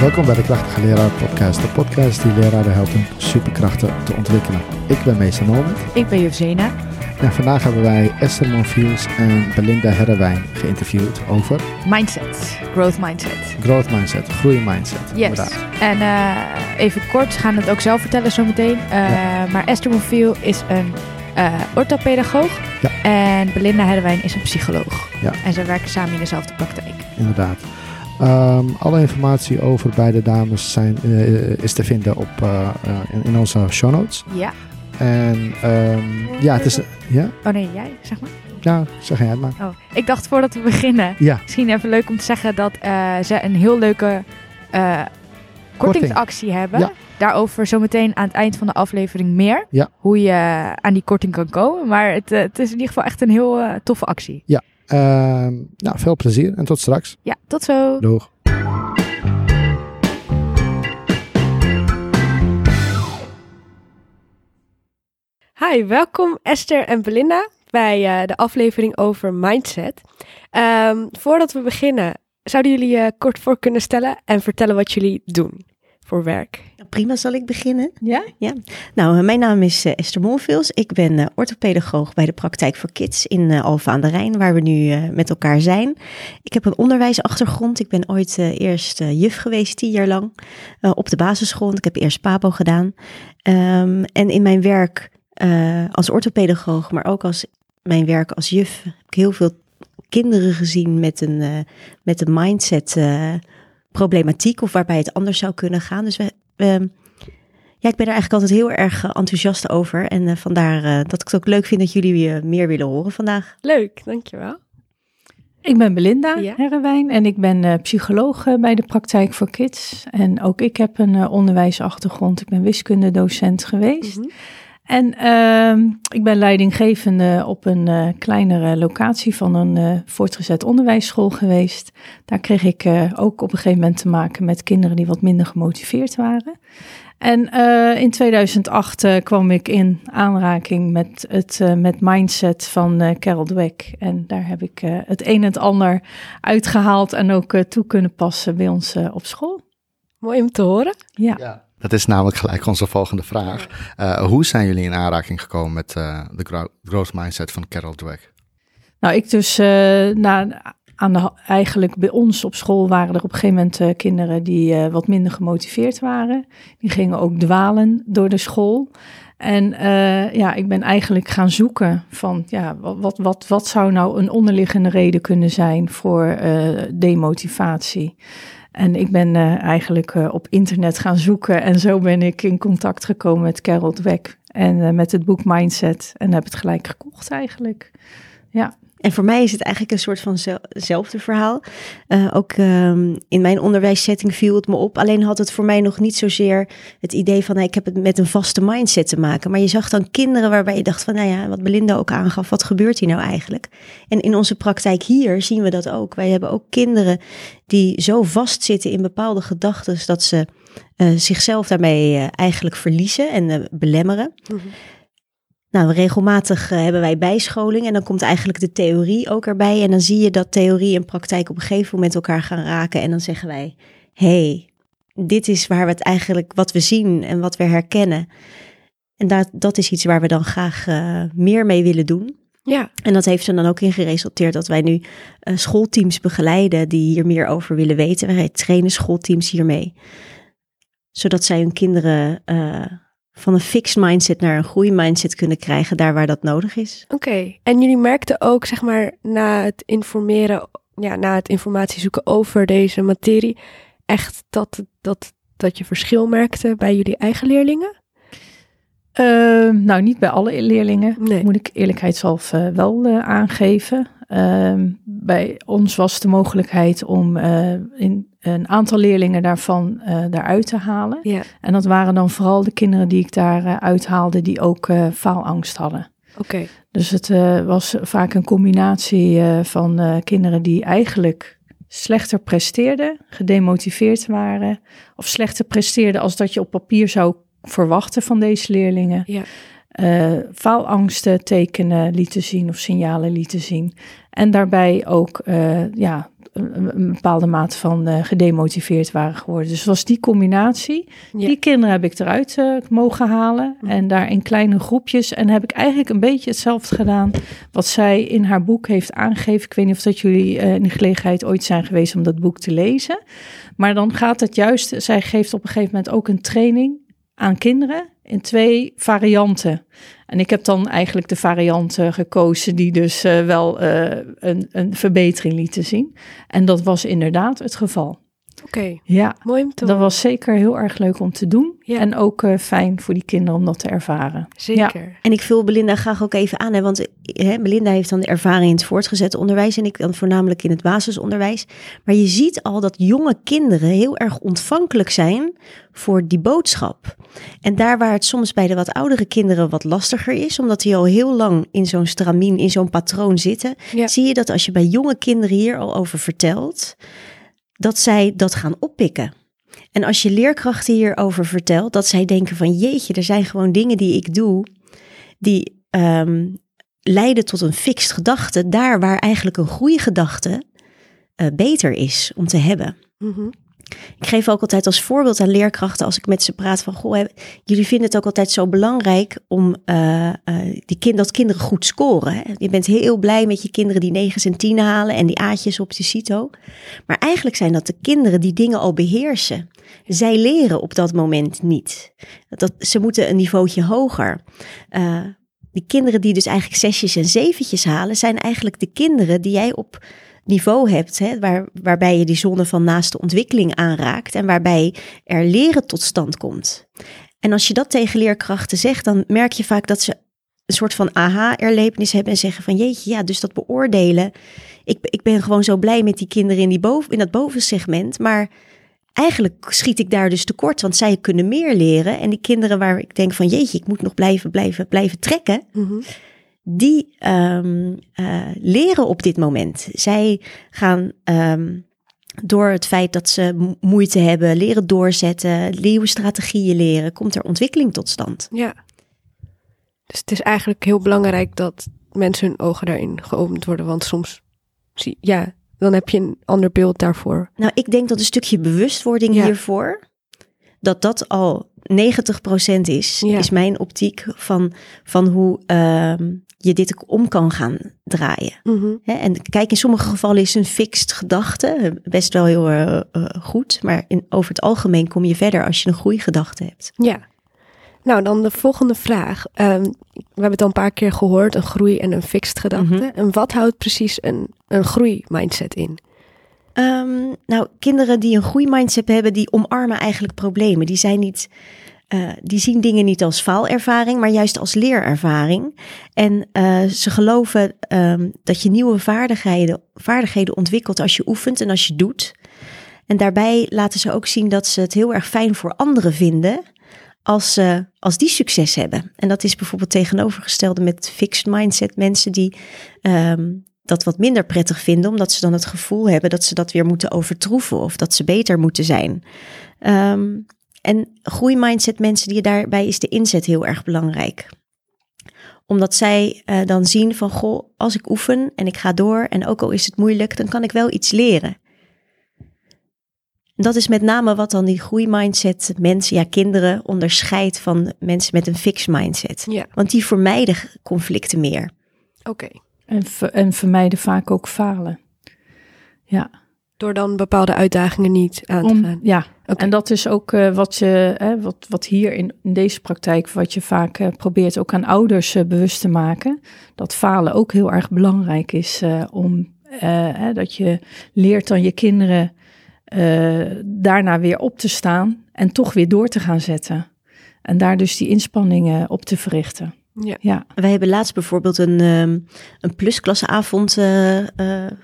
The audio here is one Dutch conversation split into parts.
Welkom bij de Krachtige Leraar Podcast, de podcast die leraren helpt hun superkrachten te ontwikkelen. Ik ben Meester Norman Ik ben juf Zena. en vandaag hebben wij Esther Monfiels en Belinda Herrewijn geïnterviewd over Mindset. Growth mindset. growth mindset, groeimindset. Yes. Inderdaad. En eh, even kort, ze gaan het ook zelf vertellen zometeen. Uh, Ja. Maar Esther Monfiel is een eh orthopedagoog. Ja. En Belinda Herrewijn is een psycholoog. Ja. En ze werken samen in dezelfde praktijk. Inderdaad. Ehm, alle informatie over beide dames zijn, eh, is te vinden op, eh, eh, in, in onze show notes. Ja. En ehm, ja, het is... Ja? Oh nee, jij, zeg maar. Ja, zeg jij het maar. Oh, ik dacht voordat we beginnen, Ja, misschien even leuk om te zeggen dat eh, ze een heel leuke eh, kortingsactie hebben. Ja. Daarover zometeen aan het eind van de aflevering meer. Ja. Hoe je aan die korting kan komen. Maar het, eh, het is in ieder geval echt een heel eh, toffe actie. Ehm, nou, veel plezier en tot straks. Ja, tot zo. Doeg. Hi, welkom Esther en Belinda bij eh, de aflevering over mindset. Ehm, voordat we beginnen, zouden jullie je kort voor kunnen stellen en vertellen wat jullie doen voor werk? Prima, zal ik beginnen? Ja? Nou, eh, mijn naam is eh, Esther Monvils. Ik ben eh, orthopedagoog bij de Praktijk voor Kids in Alphen aan de Rijn, waar we nu met elkaar zijn. Ik heb een onderwijsachtergrond. Ik ben ooit eerst juf geweest, tien jaar lang, op de basisschool. Ik heb eerst PABO gedaan. Ehm, en in mijn werk als orthopedagoog, maar ook als mijn werk als juf, heb ik heel veel kinderen gezien met een, met een mindset eh, problematiek of waarbij het anders zou kunnen gaan. Dus we, we ja, ik ben er eigenlijk altijd heel erg eh, enthousiast over. En eh, vandaar eh, dat ik het ook leuk vind dat jullie eh, meer willen horen vandaag. Leuk, dankjewel. Ik ben Belinda Ja. Herrewijn en ik ben eh, psycholoog bij de Praktijk voor Kids. En ook ik heb een eh, onderwijsachtergrond. Ik ben wiskundedocent geweest. Mhm. En ehm, ik ben leidinggevende op een eh, kleinere locatie van een eh, voortgezet onderwijsschool geweest. Daar kreeg ik eh, ook op een gegeven moment te maken met kinderen die wat minder gemotiveerd waren. En eh, in 2008 eh, kwam ik in aanraking met het eh, met mindset van eh, Carol Dweck. En daar heb ik eh, het een en het ander uitgehaald en ook toe kunnen passen bij ons op school. Mooi om te horen. Ja. Ja. Dat is namelijk gelijk onze volgende vraag. Eh, hoe zijn jullie in aanraking gekomen met eh, de grow- growth mindset van Carol Dweck? Nou, ik dus, na, aan de, eigenlijk bij ons op school waren er op een gegeven moment kinderen die wat minder gemotiveerd waren. Die gingen ook dwalen door de school. En ja, ik ben eigenlijk gaan zoeken van, ja, wat, wat, wat, zou nou een onderliggende reden kunnen zijn voor demotivatie? En ik ben eh, eigenlijk eh, op internet gaan zoeken en zo ben ik in contact gekomen met Carol Dweck en eh, met het boek Mindset en heb het gelijk gekocht eigenlijk. En voor mij is het eigenlijk een soort van hetzelfde verhaal. Eh, ook ehm, in mijn onderwijssetting viel het me op. Alleen had het voor mij nog niet zozeer het idee van... nou, ik heb het met een vaste mindset te maken. Maar je zag dan kinderen waarbij je dacht van... nou ja, wat Belinda ook aangaf, wat gebeurt hier nou eigenlijk? En in onze praktijk hier zien we dat ook. Wij hebben ook kinderen die zo vastzitten in bepaalde gedachten... dat ze eh, zichzelf daarmee eh, eigenlijk verliezen en belemmeren. Nou, regelmatig eh, hebben wij bijscholing en dan komt eigenlijk de theorie ook erbij. En dan zie je dat theorie en praktijk op een gegeven moment elkaar gaan raken. En dan zeggen wij, hey, dit is waar we het eigenlijk, wat we zien en wat we herkennen. En dat, dat is iets waar we dan graag eh, meer mee willen doen. Ja, En dat heeft er dan ook in geresulteerd dat wij nu eh, schoolteams begeleiden die hier meer over willen weten. Wij trainen schoolteams hiermee. Zodat zij hun kinderen van een fixed mindset naar een groeimindset kunnen krijgen, daar waar dat nodig is. oké. En jullie merkten ook, zeg maar, na het informeren, ja, na het informatie zoeken over deze materie, echt dat, dat, dat je verschil merkte bij jullie eigen leerlingen? Uh, nou, niet bij alle leerlingen, Nee. moet ik eerlijkheidshalve uh, wel uh, aangeven. Uh, bij ons was de mogelijkheid om uh, in een aantal leerlingen daarvan uh, daaruit te halen. Ja. En dat waren dan vooral de kinderen die ik daar uithaalde, die ook uh, faalangst hadden. Oké. Okay. Dus het uh, was vaak een combinatie uh, van uh, kinderen die eigenlijk slechter presteerden, gedemotiveerd waren, of slechter presteerden als dat je op papier zou verwachten van deze leerlingen. Ja. Uh, faalangsten tekenen lieten zien of signalen lieten zien. En daarbij ook uh, ja, een, bepaalde mate van uh, gedemotiveerd waren geworden. Dus was die combinatie. Ja. Die kinderen heb ik eruit uh, mogen halen. En daar in kleine groepjes. En heb ik eigenlijk een beetje hetzelfde gedaan. Wat zij in haar boek heeft aangegeven. Ik weet niet of dat jullie in de gelegenheid ooit zijn geweest om dat boek te lezen. Maar dan gaat het juist. Zij geeft op een gegeven moment ook een training aan kinderen in twee varianten. En ik heb dan eigenlijk de varianten gekozen die dus uh, wel uh, een, een verbetering lieten zien. En dat was inderdaad het geval. Oké, okay. ja, mooi om te Dat was zeker heel erg leuk om te doen. Ja. En ook uh, fijn voor die kinderen om dat te ervaren. Zeker. Ja. En ik vul Belinda graag ook even aan. Hè, want hè, Belinda heeft dan de ervaring in het voortgezet onderwijs. En ik dan voornamelijk in het basisonderwijs. Maar je ziet al dat jonge kinderen heel erg ontvankelijk zijn voor die boodschap. En daar waar het soms bij de wat oudere kinderen wat lastiger is, omdat die al heel lang in zo'n stramien, in zo'n patroon zitten, ja. zie je dat als je bij jonge kinderen hier al over vertelt, dat zij dat gaan oppikken. En als je leerkrachten hierover vertelt, dat zij denken van jeetje, er zijn gewoon dingen die ik doe, die um, leiden tot een fixed gedachte, daar waar eigenlijk een groeigedachte uh, beter is om te hebben. Mm. Ik geef ook altijd als voorbeeld aan leerkrachten als ik met ze praat van, goh, jullie vinden het ook altijd zo belangrijk om uh, uh, die kind, dat kinderen goed scoren. Hè? Je bent heel blij met je kinderen die negens en tien halen en die aatjes op de CITO. Maar eigenlijk zijn dat de kinderen die dingen al beheersen. Zij leren op dat moment niet. Dat, ze moeten een niveautje hoger. Uh, die kinderen die dus eigenlijk zesjes en zeventjes halen, zijn eigenlijk de kinderen die jij op niveau hebt, hè, waar, waarbij je die zone van naaste ontwikkeling aanraakt en waarbij er leren tot stand komt. En als je dat tegen leerkrachten zegt, dan merk je vaak dat ze een soort van aha-erlevenis hebben en zeggen van jeetje, ja, dus dat beoordelen. Ik, ik ben gewoon zo blij met die kinderen in, die boven, in dat bovensegment, maar eigenlijk schiet ik daar dus tekort, want zij kunnen meer leren. En die kinderen waar ik denk van jeetje, ik moet nog blijven, blijven, blijven trekken. Mm-hmm die um, uh, leren op dit moment. Zij gaan um, door het feit dat ze moeite hebben, leren doorzetten, nieuwe strategieën leren, komt er ontwikkeling tot stand. Ja. Dus het is eigenlijk heel belangrijk dat mensen hun ogen daarin geopend worden, want soms, zie, ja, dan heb je een ander beeld daarvoor. Nou, ik denk dat een stukje bewustwording ja. hiervoor, dat dat al 90% is, ja. is mijn optiek van, van hoe uh, je dit om kan gaan draaien. Mm -hmm. en kijk, in sommige gevallen is een fixed gedachte best wel heel uh, uh, goed, maar in, over het algemeen kom je verder als je een groeigedachte hebt. Ja. Nou, dan de volgende vraag. Um, we hebben het al een paar keer gehoord, een groei en een fixed gedachte. Mm -hmm. En wat houdt precies een, een groeimindset in? Um, nou, kinderen die een groeimindset hebben, die omarmen eigenlijk problemen. Die zijn niet uh, die zien dingen niet als faalervaring, maar juist als leerervaring. En uh, ze geloven um, dat je nieuwe vaardigheden, vaardigheden ontwikkelt als je oefent en als je doet. En daarbij laten ze ook zien dat ze het heel erg fijn voor anderen vinden als, als die succes hebben. En dat is bijvoorbeeld tegenovergestelde met fixed mindset mensen die um, dat wat minder prettig vinden, omdat ze dan het gevoel hebben dat ze dat weer moeten overtroeven of dat ze beter moeten zijn. Um, en groeimindset mensen die daarbij is de inzet heel erg belangrijk. Omdat zij uh, dan zien van goh, als ik oefen en ik ga door en ook al is het moeilijk, dan kan ik wel iets leren. En dat is met name wat dan die groeimindset mensen, ja kinderen, onderscheidt van mensen met een fixed mindset. Ja. Want die vermijden conflicten meer. Oké. Okay. En, en vermijden vaak ook falen. Ja. Door dan bepaalde uitdagingen niet aan te Om, gaan. Ja, okay. en dat is ook uh, wat, je, uh, wat, wat hier in, in, deze praktijk, wat je vaak uh, probeert ook aan ouders bewust te maken. Dat falen ook heel erg belangrijk is om dat je leert aan je kinderen daarna weer op te staan en toch weer door te gaan zetten. En daar dus die inspanningen op te verrichten. Ja. ja. Wij hebben laatst bijvoorbeeld een, um, een plusklasseavond uh, uh,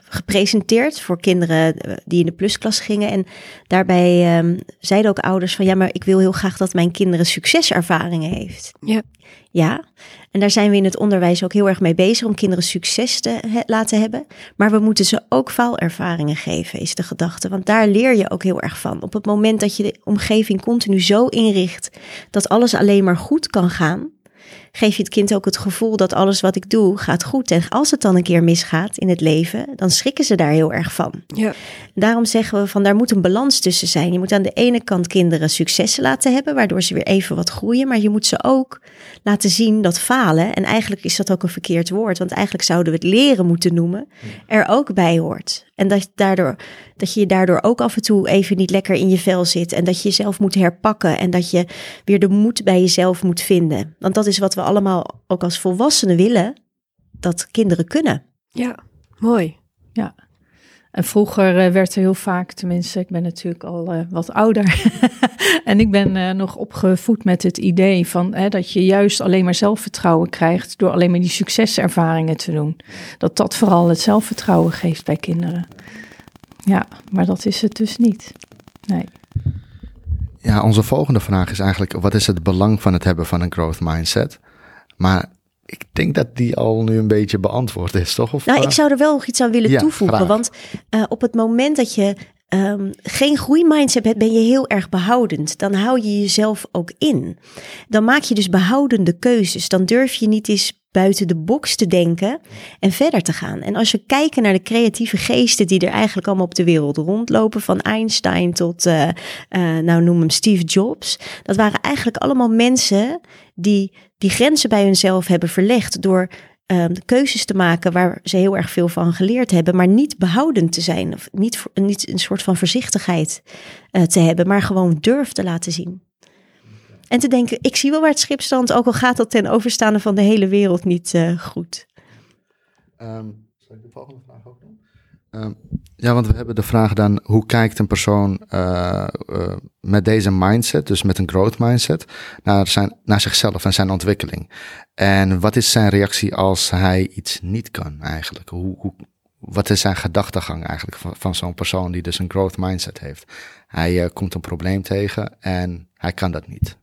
gepresenteerd voor kinderen die in de plusklas gingen. En daarbij um, zeiden ook ouders van ja, maar ik wil heel graag dat mijn kinderen succeservaringen heeft. Ja. Ja, en daar zijn we in het onderwijs ook heel erg mee bezig om kinderen succes te he laten hebben. Maar we moeten ze ook faalervaringen geven, is de gedachte. Want daar leer je ook heel erg van. Op het moment dat je de omgeving continu zo inricht dat alles alleen maar goed kan gaan, geef je het kind ook het gevoel dat alles wat ik doe gaat goed. En als het dan een keer misgaat in het leven, dan schrikken ze daar heel erg van. Ja. Daarom zeggen we van daar moet een balans tussen zijn. Je moet aan de ene kant kinderen successen laten hebben, waardoor ze weer even wat groeien. Maar je moet ze ook laten zien dat falen, en eigenlijk is dat ook een verkeerd woord, want eigenlijk zouden we het leren moeten noemen, er ook bij hoort. En dat, daardoor, dat je daardoor ook af en toe even niet lekker in je vel zit. En dat je jezelf moet herpakken. En dat je weer de moed bij jezelf moet vinden. Want dat is wat we allemaal ook als volwassenen willen. Dat kinderen kunnen. Ja, mooi. Ja. En vroeger eh, werd er heel vaak, tenminste, ik ben natuurlijk al uh, wat ouder. en ik ben uh, nog opgevoed met het idee van hè, dat je juist alleen maar zelfvertrouwen krijgt door alleen maar die succeservaringen te doen. Dat dat vooral het zelfvertrouwen geeft bij kinderen. Ja, maar dat is het dus niet. Nee. Ja, onze volgende vraag is eigenlijk: wat is het belang van het hebben van een growth mindset? Maar ik denk dat die al nu een beetje beantwoord is, toch? Of, nou, ik uh, zou er wel nog iets aan willen Ja, toevoegen. graag. Want eh, op het moment dat je ehm, geen groeimindset hebt, ben je heel erg behoudend. Dan hou je jezelf ook in. Dan maak je dus behoudende keuzes. Dan durf je niet eens buiten de box te denken en verder te gaan. En als we kijken naar de creatieve geesten die er eigenlijk allemaal op de wereld rondlopen, van Einstein tot, eh, eh, nou noem hem Steve Jobs, dat waren eigenlijk allemaal mensen die die grenzen bij hunzelf hebben verlegd door ehm, keuzes te maken waar ze heel erg veel van geleerd hebben, maar niet behoudend te zijn, of niet, niet een soort van voorzichtigheid eh, te hebben, maar gewoon durf te laten zien. En te denken, ik zie wel waar het schip strandt, ook al gaat dat ten overstaande van de hele wereld niet eh, goed. Ehm, zal ik de volgende vraag ook doen? Ehm, ja, want we hebben de vraag dan: hoe kijkt een persoon eh, eh, met deze mindset, dus met een growth mindset, naar, zijn, naar zichzelf en zijn ontwikkeling? En wat is zijn reactie als hij iets niet kan eigenlijk? Hoe, hoe, wat is zijn gedachtegang eigenlijk van, van zo'n persoon die dus een growth mindset heeft? Hij komt een probleem tegen en hij kan dat niet.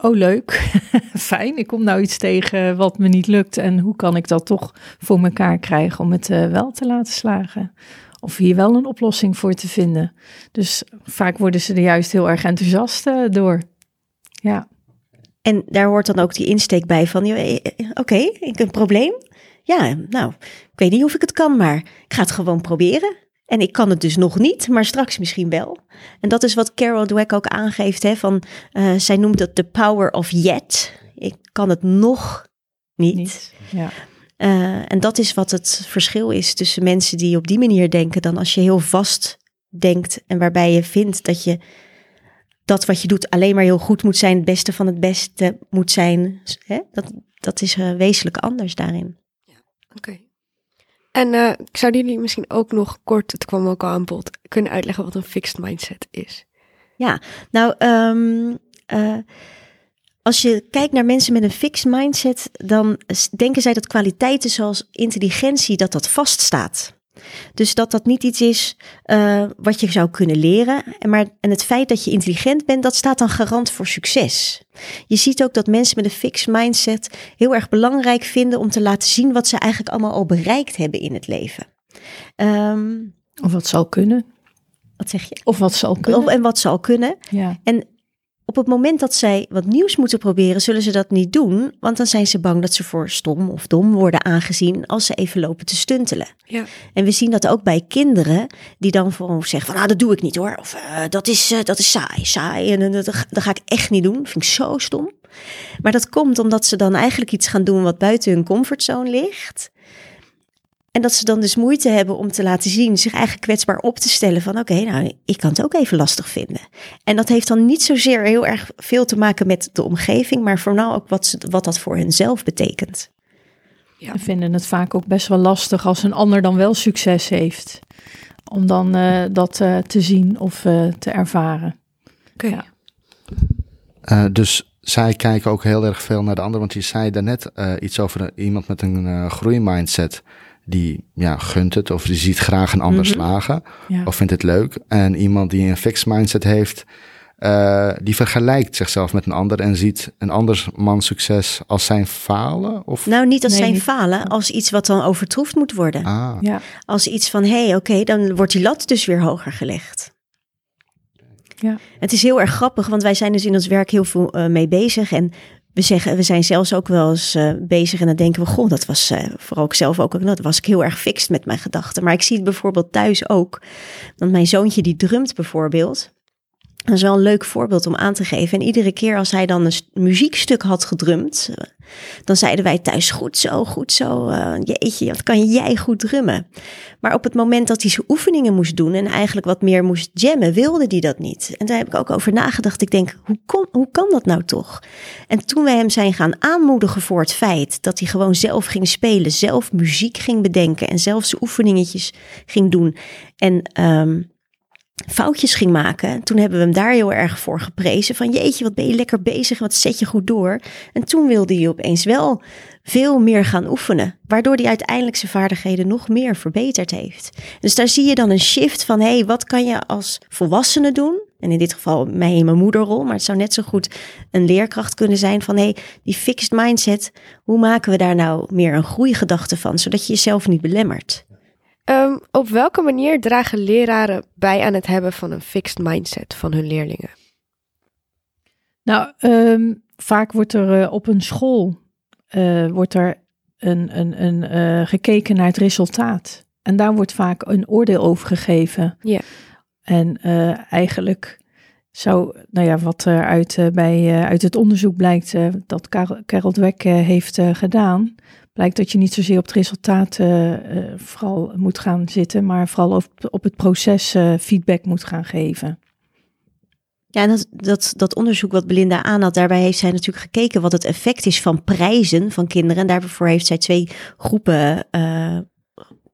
Oh, leuk. Fijn. Ik kom nou iets tegen wat me niet lukt. En hoe kan ik dat toch voor mekaar krijgen om het eh, wel te laten slagen? Of hier wel een oplossing voor te vinden. Dus vaak worden ze er juist heel erg enthousiast eh, door. Ja, En daar hoort dan ook die insteek bij van, eh, oké, ik heb een probleem. Ja, nou, ik weet niet of ik het kan, maar ik ga het gewoon proberen. En ik kan het dus nog niet, maar straks misschien wel. En dat is wat Carol Dweck ook aangeeft, hè, van, eh, zij noemt dat the power of yet. Ik kan het nog niet. niet. Ja. Eh, en dat is wat het verschil is tussen mensen die op die manier denken dan als je heel vast denkt en waarbij je vindt dat je dat wat je doet alleen maar heel goed moet zijn, het beste van het beste moet zijn. Hè? Dat, dat is eh, wezenlijk anders daarin. Oké. En eh, zouden jullie misschien ook nog kort, het kwam ook al aan bod, kunnen uitleggen wat een fixed mindset is? Nou, ehm, eh, als je kijkt naar mensen met een fixed mindset, dan denken zij dat kwaliteiten zoals intelligentie, dat dat vaststaat. Dus dat dat niet iets is eh, wat je zou kunnen leren. En, maar, en het feit dat je intelligent bent, dat staat dan garant voor succes. Je ziet ook dat mensen met een fixed mindset heel erg belangrijk vinden om te laten zien wat ze eigenlijk allemaal al bereikt hebben in het leven. Ehm, Of wat zal kunnen. wat zeg je? Of wat zal kunnen. Of, en wat ze al kunnen. Ja. Op het moment dat zij wat nieuws moeten proberen, zullen ze dat niet doen. Want dan zijn ze bang dat ze voor stom of dom worden aangezien als ze even lopen te stuntelen. Ja. En we zien dat ook bij kinderen die dan gewoon zeggen van, ah, dat doe ik niet hoor. Of eh, dat, is, eh, dat is saai, saai. En eh, dat, dat ga ik echt niet doen. Vind ik zo stom. Maar dat komt omdat ze dan eigenlijk iets gaan doen wat buiten hun comfortzone ligt. En dat ze dan dus moeite hebben om te laten zien, zich eigenlijk kwetsbaar op te stellen van oké, nou, ik kan het ook even lastig vinden. En dat heeft dan niet zozeer heel erg veel te maken met de omgeving, maar vooral ook wat, ze, wat dat voor henzelf betekent. En vinden het vaak ook best wel lastig als een ander dan wel succes heeft. Om dan eh, dat eh, te zien of eh, te ervaren. Oké. Ja. Uh, dus zij kijken ook heel erg veel naar de ander. Want je zei daarnet uh, iets over een, iemand met een uh, groeimindset. Die ja, gunt het of die ziet graag een ander mm -hmm. slagen. Ja. Of vindt het leuk. En iemand die een fixed mindset heeft. Uh, die vergelijkt zichzelf met een ander en ziet een ander man succes als zijn falen? Of? Nou, niet als nee, zijn niet. falen, als iets wat dan overtroefd moet worden. Ah. Ja. Als iets van, hé, hey, oké, okay, dan wordt die lat dus weer hoger gelegd. Ja. Het is heel erg grappig, want wij zijn dus in ons werk heel veel uh, mee bezig. En we zeggen, we zijn zelfs ook wel eens uh, bezig en dan denken we, goh, dat was uh, vooral ook zelf ook, dat was ik heel erg fixed met mijn gedachten. Maar ik zie het bijvoorbeeld thuis ook, want mijn zoontje die drumt bijvoorbeeld. Dat is wel een leuk voorbeeld om aan te geven. En iedere keer als hij dan een muziekstuk had gedrumd, eh, dan zeiden wij thuis: Goed zo, goed zo. Uh, jeetje, wat kan jij goed drummen? Maar op het moment dat hij zijn oefeningen moest doen en eigenlijk wat meer moest jammen, wilde hij dat niet. En daar heb ik ook over nagedacht. Ik denk: hoe, kom, hoe kan dat nou toch? En toen wij hem zijn gaan aanmoedigen voor het feit dat hij gewoon zelf ging spelen, zelf muziek ging bedenken en zelf zijn oefeningetjes ging doen. En. Um, foutjes ging maken. Toen hebben we hem daar heel erg voor geprezen. Van jeetje, wat ben je lekker bezig, wat zet je goed door. En toen wilde hij opeens wel veel meer gaan oefenen. Waardoor hij uiteindelijk zijn vaardigheden nog meer verbeterd heeft. Dus daar zie je dan een shift van, hé, hey, wat kan je als volwassene doen? En in dit geval mij in mijn moederrol, maar het zou net zo goed een leerkracht kunnen zijn van, hé, hey, die fixed mindset, hoe maken we daar nou meer een groeigedachte van, zodat je jezelf niet belemmert? Ehm, op welke manier dragen leraren bij aan het hebben van een fixed mindset van hun leerlingen? Nou, ehm, vaak wordt er uh, op een school uh, wordt er een, een, een, uh, gekeken naar het resultaat. En daar wordt vaak een oordeel over gegeven. Ja. En eigenlijk zou, nou ja, wat er uit, bij, uit het onderzoek blijkt dat Carol, Carol Dweck heeft gedaan, blijkt dat je niet zozeer op het resultaat uh, vooral moet gaan zitten, maar vooral op, op het proces uh, feedback moet gaan geven. Ja, en dat, dat, dat onderzoek wat Belinda aan had, daarbij heeft zij natuurlijk gekeken wat het effect is van prijzen van kinderen. En daarvoor heeft zij twee groepen uh,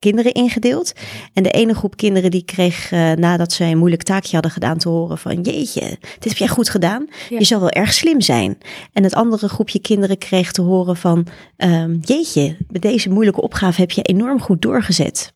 kinderen ingedeeld. En de ene groep kinderen die kreeg uh, nadat zij een moeilijk taakje hadden gedaan te horen van jeetje, dit heb jij goed gedaan. Je zal wel erg slim zijn. En het andere groepje kinderen kreeg te horen van um, jeetje, bij deze moeilijke opgave heb je enorm goed doorgezet.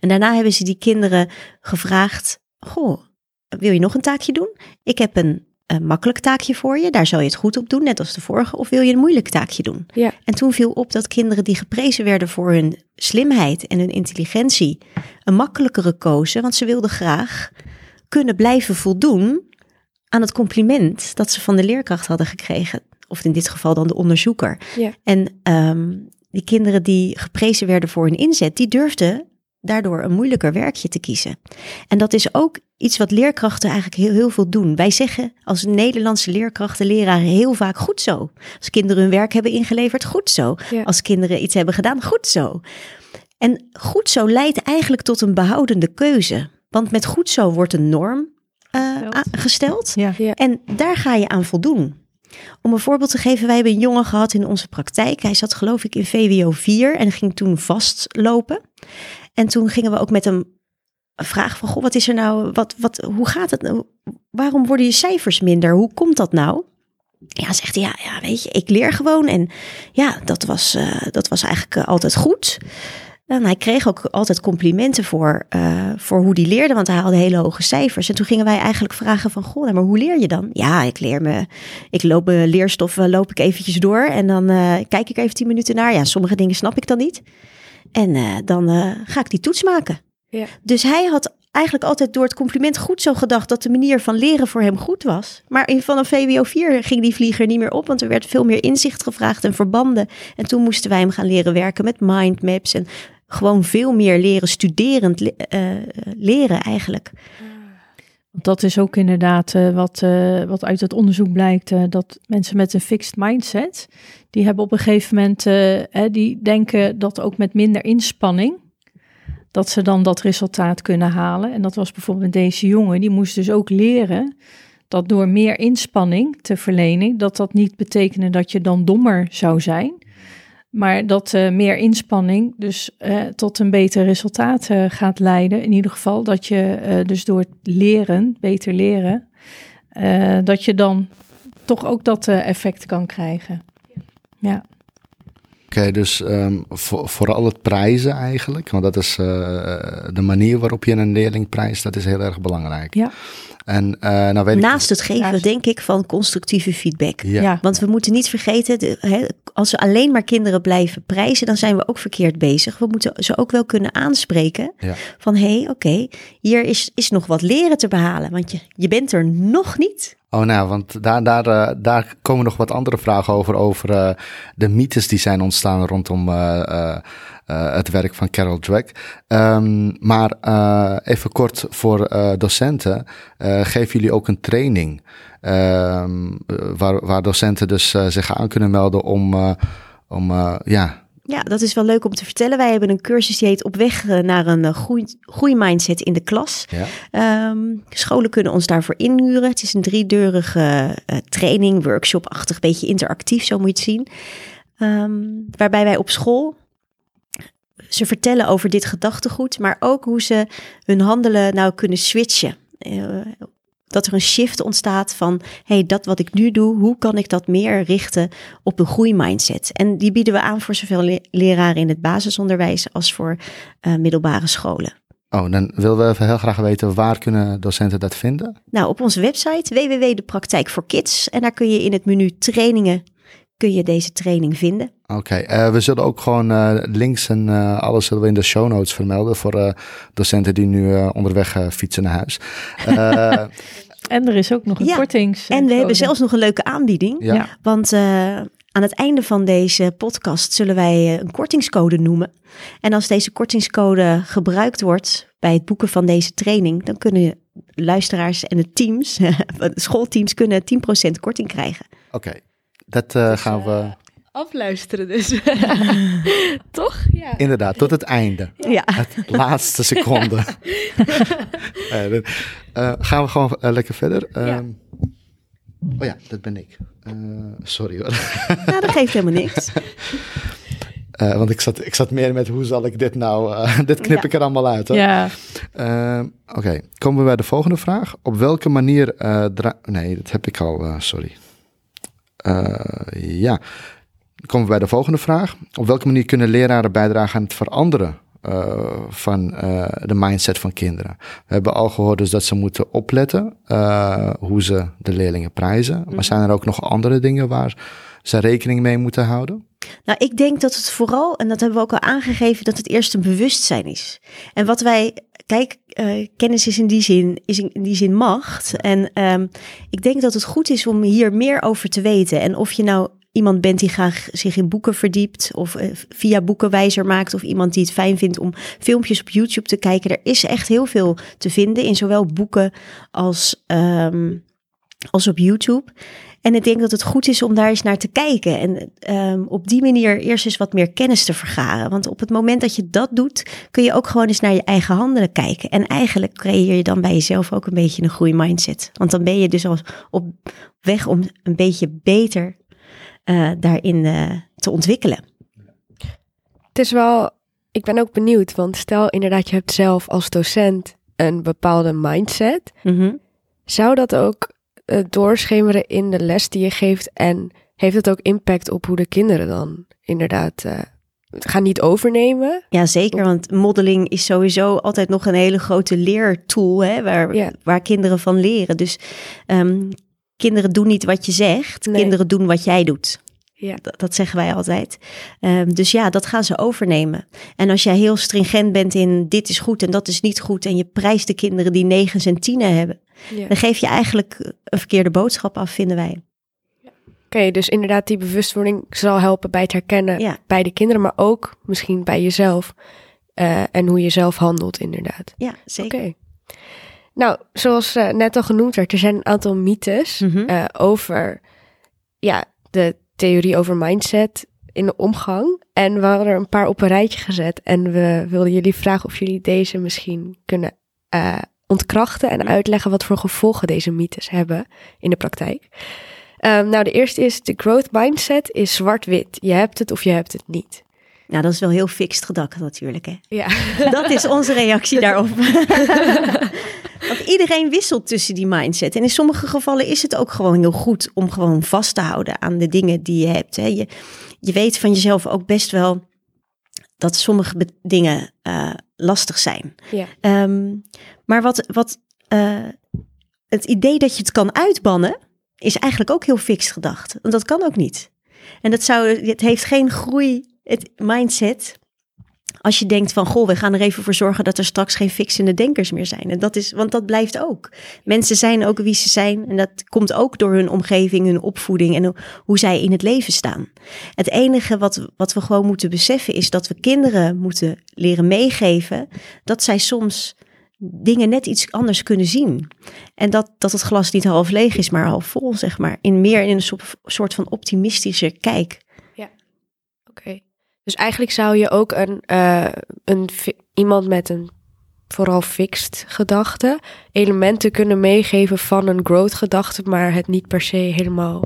En daarna hebben ze die kinderen gevraagd, goh, wil je nog een taakje doen? Ik heb een een makkelijk taakje voor je. Daar zal je het goed op doen, net als de vorige. Of wil je een moeilijk taakje doen? Ja. En toen viel op dat kinderen die geprezen werden voor hun slimheid en hun intelligentie, een makkelijkere kozen. Want ze wilden graag kunnen blijven voldoen aan het compliment dat ze van de leerkracht hadden gekregen. Of in dit geval dan de onderzoeker. Ja. En um, die kinderen die geprezen werden voor hun inzet, die durfden daardoor een moeilijker werkje te kiezen. En dat is ook iets wat leerkrachten eigenlijk heel, heel veel doen. Wij zeggen als Nederlandse leerkrachten, leraren heel vaak goed zo. Als kinderen hun werk hebben ingeleverd, goed zo. Ja. Als kinderen iets hebben gedaan, goed zo. En goed zo leidt eigenlijk tot een behoudende keuze. Want met goed zo wordt een norm uh, gesteld. Ja. Ja. En daar ga je aan voldoen. Om een voorbeeld te geven, wij hebben een jongen gehad in onze praktijk. Hij zat geloof ik in VWO 4 en ging toen vastlopen. En toen gingen we ook met hem vragen van, goh, wat is er nou, wat, wat, hoe gaat het nou? Waarom worden je cijfers minder? Hoe komt dat nou? Ja, zegt hij, ja, ja weet je, ik leer gewoon. En ja, dat was, uh, dat was eigenlijk uh, altijd goed. En hij kreeg ook altijd complimenten voor, uh, voor hoe hij leerde, want hij haalde hele hoge cijfers. En toen gingen wij eigenlijk vragen van, goh, maar hoe leer je dan? Ja, ik leer me, ik loop mijn leerstoffen, loop ik eventjes door en dan kijk ik even tien minuten naar. Ja, sommige dingen snap ik dan niet. En uh, dan ga ik die toets maken. Ja. Dus hij had eigenlijk altijd door het compliment goed zo gedacht dat de manier van leren voor hem goed was. Maar in, van een VWO 4 ging die vlieger niet meer op, want er werd veel meer inzicht gevraagd en verbanden. En toen moesten wij hem gaan leren werken met mindmaps en gewoon veel meer leren, studerend uh, leren eigenlijk. Dat is ook inderdaad uh, wat, uh, wat uit het onderzoek blijkt, dat mensen met een fixed mindset, die hebben op een gegeven moment, hè, die denken dat ook met minder inspanning, dat ze dan dat resultaat kunnen halen. En dat was bijvoorbeeld deze jongen, die moest dus ook leren dat door meer inspanning te verlenen, dat dat niet betekende dat je dan dommer zou zijn, maar dat uh, meer inspanning dus uh, tot een beter resultaat uh, gaat leiden. In ieder geval dat je dus door leren, beter leren, dat je dan toch ook dat effect kan krijgen. Ja. Oké, okay, dus um, voor, vooral het prijzen eigenlijk, want dat is de manier waarop je een leerling prijst, dat is heel erg belangrijk. Ja. En, uh, nou weet Naast ik, het geven, ja. denk ik, van constructieve feedback. Ja. Ja. Want we moeten niet vergeten, de, hè, als we alleen maar kinderen blijven prijzen, dan zijn we ook verkeerd bezig. We moeten ze ook wel kunnen aanspreken Ja. van hé, hey, oké, okay, hier is, is nog wat leren te behalen. Want je, je bent er nog niet. Oh, nou, want daar, daar, uh, daar komen nog wat andere vragen over. Over uh, de mythes die zijn ontstaan rondom uh, het werk van Carol Dweck. Um, maar even kort voor docenten. geven jullie ook een training? Um, waar, waar docenten dus zich aan kunnen melden om, om ja, ja, dat is wel leuk om te vertellen. Wij hebben een cursus die heet Op weg eh, naar een eh, groei, groeimindset in de klas. Ja. Um, scholen kunnen ons daarvoor inhuren. Het is een driedeurige uh, training, workshop-achtig, beetje interactief, zo moet je het zien. Um, waarbij wij op school ze vertellen over dit gedachtegoed, maar ook hoe ze hun handelen nou kunnen switchen. Uh, dat er een shift ontstaat van, hey, dat wat ik nu doe, hoe kan ik dat meer richten op een groeimindset? En die bieden we aan voor zowel leraren in het basisonderwijs als voor uh, middelbare scholen. Oh, dan willen we even heel graag weten, waar kunnen docenten dat vinden? Nou, op onze website www.de voor kids. En daar kun je in het menu trainingen kun je deze training vinden. Oké, uh, we zullen ook gewoon uh, links en uh, alles zullen we in de show notes vermelden voor docenten die nu onderweg fietsen naar huis. en er is ook nog een ja, kortings. En we hebben zelfs nog een leuke aanbieding. Ja. Want aan het einde van deze podcast zullen wij een kortingscode noemen. En als deze kortingscode gebruikt wordt bij het boeken van deze training, dan kunnen luisteraars en de teams, schoolteams, kunnen 10% korting krijgen. Oké, dat uh, gaan we. Afluisteren dus. Toch? Ja. Inderdaad, tot het einde. Ja. Het laatste seconde. uh, gaan we gewoon lekker verder. Ja. Ehm, oh ja, dat ben ik. sorry hoor. nou, dat geeft helemaal niks. Uh, want ik zat, ik zat meer met hoe zal ik dit nou, uh, dit knip ja. ik er allemaal uit. Hoor. Ja. Uh, Oké, okay. komen we bij de volgende vraag. Op welke manier, nee, dat heb ik al, sorry. Uh, ja, dan komen we bij de volgende vraag. Op welke manier kunnen leraren bijdragen aan het veranderen uh, van uh, de mindset van kinderen? We hebben al gehoord dus dat ze moeten opletten hoe ze de leerlingen prijzen. Maar mhm. zijn er ook nog andere dingen waar ze rekening mee moeten houden? Nou, ik denk dat het vooral, en dat hebben we ook al aangegeven, dat het eerst een bewustzijn is. En wat wij kijk, uh, kennis is in die zin, is in die zin macht. En um, ik denk dat het goed is om hier meer over te weten. En of je nou iemand bent die graag zich in boeken verdiept of uh, via boeken wijzer maakt of iemand die het fijn vindt om filmpjes op YouTube te kijken. Er is echt heel veel te vinden in zowel boeken als, um, als op YouTube. En ik denk dat het goed is om daar eens naar te kijken. En um, op die manier eerst eens wat meer kennis te vergaren. Want op het moment dat je dat doet, kun je ook gewoon eens naar je eigen handelen kijken. En eigenlijk creëer je dan bij jezelf ook een beetje een goede mindset. Want dan ben je dus al op weg om een beetje beter uh, daarin uh, te ontwikkelen. Het is wel, ik ben ook benieuwd, want stel inderdaad, je hebt zelf als docent een bepaalde mindset. Mm -hmm. Zou dat ook uh, doorschemeren in de les die je geeft? En heeft het ook impact op hoe de kinderen dan inderdaad uh, gaan niet overnemen? Ja, zeker. Want modeling is sowieso altijd nog een hele grote leertool hè, waar, ja. waar kinderen van leren. Dus um, kinderen doen niet wat je zegt, nee. kinderen doen wat jij doet. Ja. Dat, dat, zeggen wij altijd. Um, dus ja, dat gaan ze overnemen. En als jij heel stringent bent in dit is goed en dat is niet goed. en je prijst de kinderen die negens en tienen hebben. Ja. dan geef je eigenlijk een verkeerde boodschap af, vinden wij. Oké, okay, dus inderdaad, die bewustwording zal helpen bij het herkennen ja. bij de kinderen, maar ook misschien bij jezelf. Uh, en hoe je zelf handelt, inderdaad. Ja, zeker. Okay. Nou, zoals uh, net al genoemd werd, er zijn een aantal mythes mm -hmm. uh, over ja, de theorie over mindset in de omgang. En we hadden er een paar op een rijtje gezet. En we wilden jullie vragen of jullie deze misschien kunnen uh, ontkrachten en uitleggen wat voor gevolgen deze mythes hebben in de praktijk. Um, nou, de eerste is: de growth mindset is zwart-wit. Je hebt het of je hebt het niet. Nou, dat is wel heel fixed gedacht natuurlijk, hè? Ja. Dat is onze reactie daarop. Want iedereen wisselt tussen die mindset. En in sommige gevallen is het ook gewoon heel goed om gewoon vast te houden aan de dingen die je hebt. Hè? Je, je weet van jezelf ook best wel dat sommige dingen uh, lastig zijn. Ja. Um, maar wat, wat uh, het idee dat je het kan uitbannen, is eigenlijk ook heel fix gedacht. Want dat kan ook niet. En dat zou, het heeft geen groei, het mindset als je denkt van, goh, we gaan er even voor zorgen dat er straks geen fixende denkers meer zijn. En dat is, want dat blijft ook. Mensen zijn ook wie ze zijn. En dat komt ook door hun omgeving, hun opvoeding en hoe zij in het leven staan. Het enige wat, wat we gewoon moeten beseffen is dat we kinderen moeten leren meegeven dat zij soms dingen net iets anders kunnen zien. En dat, dat het glas niet half leeg is, maar half vol, zeg maar. In meer in een soort van optimistische kijk. Ja, oké. Dus eigenlijk zou je ook een, uh, een iemand met een vooral fixed gedachte elementen kunnen meegeven van een growth gedachte, maar het niet per se helemaal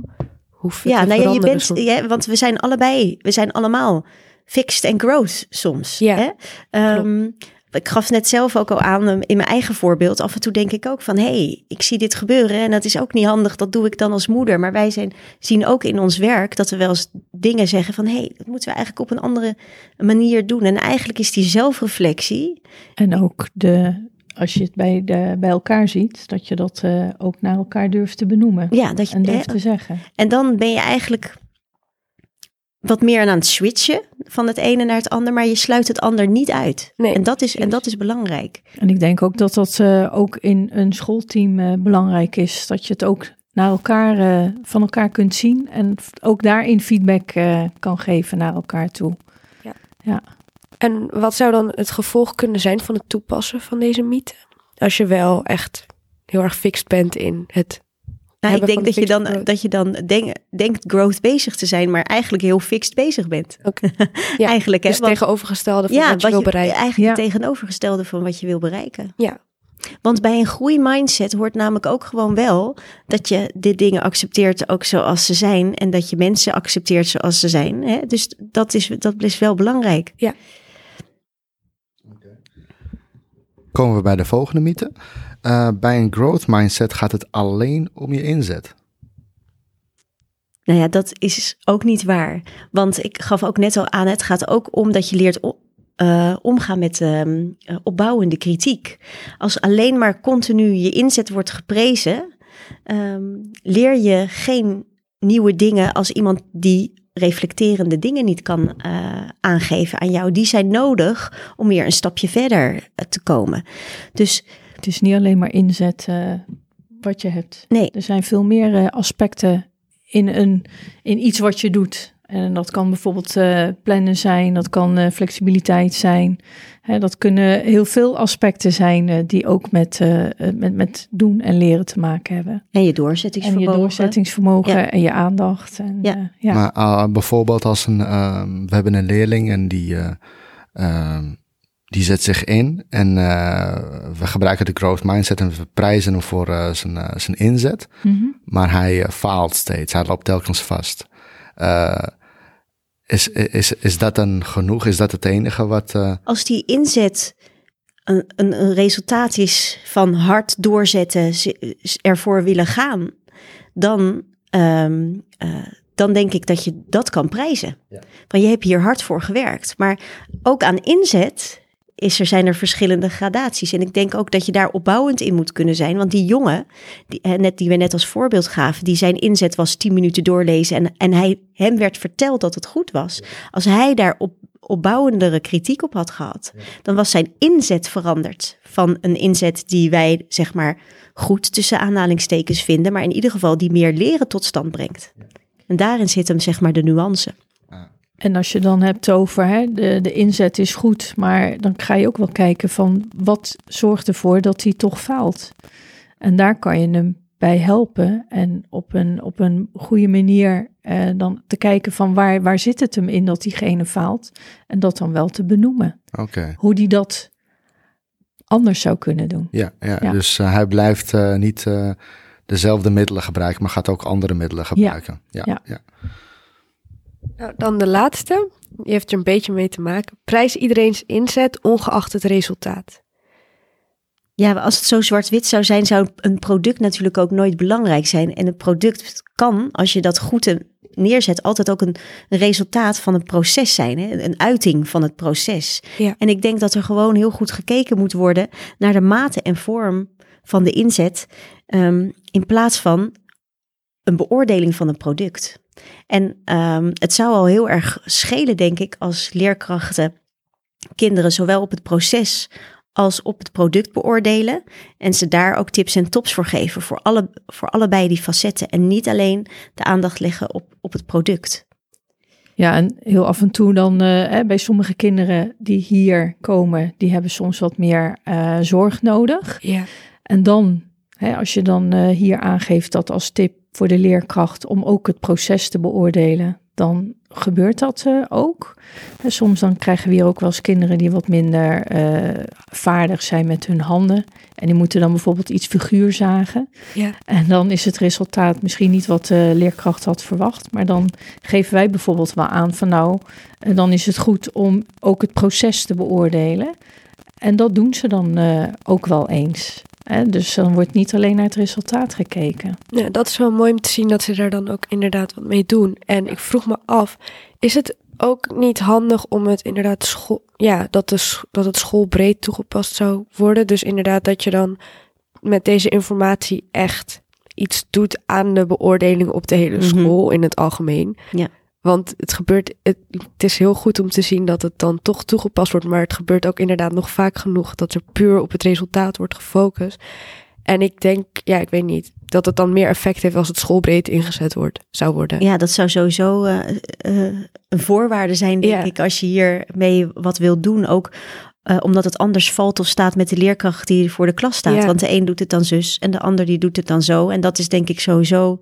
hoeven ja, te nou ja, je bent, ja, want we zijn allebei, we zijn allemaal fixed en growth soms. Ja, hè? Um, ik gaf net zelf ook al aan in mijn eigen voorbeeld. Af en toe denk ik ook van, hé, hey, ik zie dit gebeuren en dat is ook niet handig. Dat doe ik dan als moeder. Maar wij zijn, zien ook in ons werk dat we wel eens dingen zeggen van, hé, hey, dat moeten we eigenlijk op een andere manier doen. En eigenlijk is die zelfreflectie. En ook de, als je het bij, de, bij elkaar ziet, dat je dat uh, ook naar elkaar durft te benoemen. Ja, dat je en durft te zeggen. En dan ben je eigenlijk wat meer aan het switchen van het ene naar het ander, maar je sluit het ander niet uit. Nee, en, dat is, en dat is belangrijk. En ik denk ook dat dat uh, ook in een schoolteam uh, belangrijk is. Dat je het ook naar elkaar, uh, van elkaar kunt zien en ook daarin feedback kan geven naar elkaar toe. Ja. ja. En wat zou dan het gevolg kunnen zijn van het toepassen van deze mythe? Als je wel echt heel erg fixed bent in het nou, ik denk dat je dan, dat je dan denk, denkt growth bezig te zijn, maar eigenlijk heel fixed bezig bent. Okay. Ja, eigenlijk, hè? Dus tegenovergestelde van ja, wat je wil bereiken. Eigenlijk ja. tegenovergestelde van wat je wil bereiken. Ja. Want bij een groeimindset hoort namelijk ook gewoon wel dat je de dingen accepteert ook zoals ze zijn. En dat je mensen accepteert zoals ze zijn. Hè? Dus dat is, dat is wel belangrijk. Ja. Komen we bij de volgende mythe. Uh, bij een growth mindset gaat het alleen om je inzet. Nou ja, dat is ook niet waar. Want ik gaf ook net al aan, het gaat ook om dat je leert uh, omgaan met uh, opbouwende kritiek. Als alleen maar continu je inzet wordt geprezen, um, leer je geen nieuwe dingen als iemand die reflecterende dingen niet kan aangeven aan jou. Die zijn nodig om weer een stapje verder te komen. Dus het is niet alleen maar inzet uh, wat je hebt. Nee. Er zijn veel meer uh, aspecten in, een, in iets wat je doet. En dat kan bijvoorbeeld uh, plannen zijn, dat kan flexibiliteit zijn. Hè, dat kunnen heel veel aspecten zijn die ook met, met, met doen en leren te maken hebben. En je doorzettingsvermogen. En je doorzettingsvermogen ja. en je aandacht. En, ja. ja. Maar ah, bijvoorbeeld als een, ehm, we hebben een leerling en die ehm, die zet zich in en uh, we gebruiken de growth mindset en we prijzen hem voor uh, zijn, uh, zijn inzet. Mm -hmm. Maar hij faalt steeds, hij loopt telkens vast. is, is, is dat dan genoeg? Is dat het enige wat. Als die inzet een, een, een, resultaat is van hard doorzetten, ervoor willen gaan, dan. Um, dan denk ik dat je dat kan prijzen. Ja. Want je hebt hier hard voor gewerkt. Maar ook aan inzet is er, zijn er verschillende gradaties. En ik denk ook dat je daar opbouwend in moet kunnen zijn. Want die jongen, die, net, die we net als voorbeeld gaven, die zijn inzet was 10 minuten doorlezen. En, en hij, hem werd verteld dat het goed was. Als hij daar op, opbouwendere kritiek op had gehad, dan was zijn inzet veranderd. Van een inzet die wij, zeg maar, goed tussen aanhalingstekens vinden. Maar in ieder geval die meer leren tot stand brengt. En daarin zit hem, zeg maar, de nuance. En als je dan hebt over hè, de, de inzet is goed, maar dan ga je ook wel kijken van wat zorgt ervoor dat hij toch faalt. En daar kan je hem bij helpen en op een, op een goede manier eh, dan te kijken van waar, waar zit het hem in dat diegene faalt en dat dan wel te benoemen. Oké. Hoe die dat anders zou kunnen doen. Ja, ja, ja. dus uh, hij blijft uh, niet uh, dezelfde middelen gebruiken, maar gaat ook andere middelen gebruiken. Ja, ja. ja. Nou, dan de laatste. Die heeft er een beetje mee te maken. Prijs iedereen's inzet, ongeacht het resultaat. Ja, als het zo zwart-wit zou zijn, zou een product natuurlijk ook nooit belangrijk zijn. En een product kan, als je dat goed neerzet, altijd ook een, een resultaat van een proces zijn. Hè? Een uiting van het proces. Ja. En ik denk dat er gewoon heel goed gekeken moet worden naar de mate en vorm van de inzet. Um, in plaats van een beoordeling van een product. En um, het zou al heel erg schelen, denk ik, als leerkrachten kinderen zowel op het proces als op het product beoordelen. En ze daar ook tips en tops voor geven voor, alle, voor allebei die facetten. En niet alleen de aandacht leggen op, op het product. Ja, en heel af en toe dan uh, bij sommige kinderen die hier komen, die hebben soms wat meer uh, zorg nodig. Ja. En dan, hè, als je dan uh, hier aangeeft dat als tip voor de leerkracht om ook het proces te beoordelen, dan gebeurt dat uh, ook. En soms dan krijgen we hier ook wel eens kinderen die wat minder uh, vaardig zijn met hun handen. En die moeten dan bijvoorbeeld iets figuur zagen. Ja. En dan is het resultaat misschien niet wat de leerkracht had verwacht. Maar dan geven wij bijvoorbeeld wel aan van nou, uh, dan is het goed om ook het proces te beoordelen. En dat doen ze dan ook wel eens. Hè? Dus dan wordt niet alleen naar het resultaat gekeken. Ja, dat is wel mooi om te zien dat ze daar dan ook inderdaad wat mee doen. En ik vroeg me af, is het ook niet handig om het inderdaad school, ja, dat, de, dat het schoolbreed toegepast zou worden? Dus inderdaad dat je dan met deze informatie echt iets doet aan de beoordeling op de hele school mm-hmm. in het algemeen. Ja. Want het gebeurt, het, het, is heel goed om te zien dat het dan toch toegepast wordt, maar het gebeurt ook inderdaad nog vaak genoeg dat er puur op het resultaat wordt gefocust. En ik denk, ja, ik weet niet, dat het dan meer effect heeft als het schoolbreed ingezet wordt, zou worden. Ja, dat zou sowieso uh, uh, een voorwaarde zijn, denk Ja. ik, als je hiermee wat wil doen. Ook uh, omdat het anders valt of staat met de leerkracht die voor de klas staat. Ja. Want de een doet het dan zus en de ander die doet het dan zo. En dat is denk ik sowieso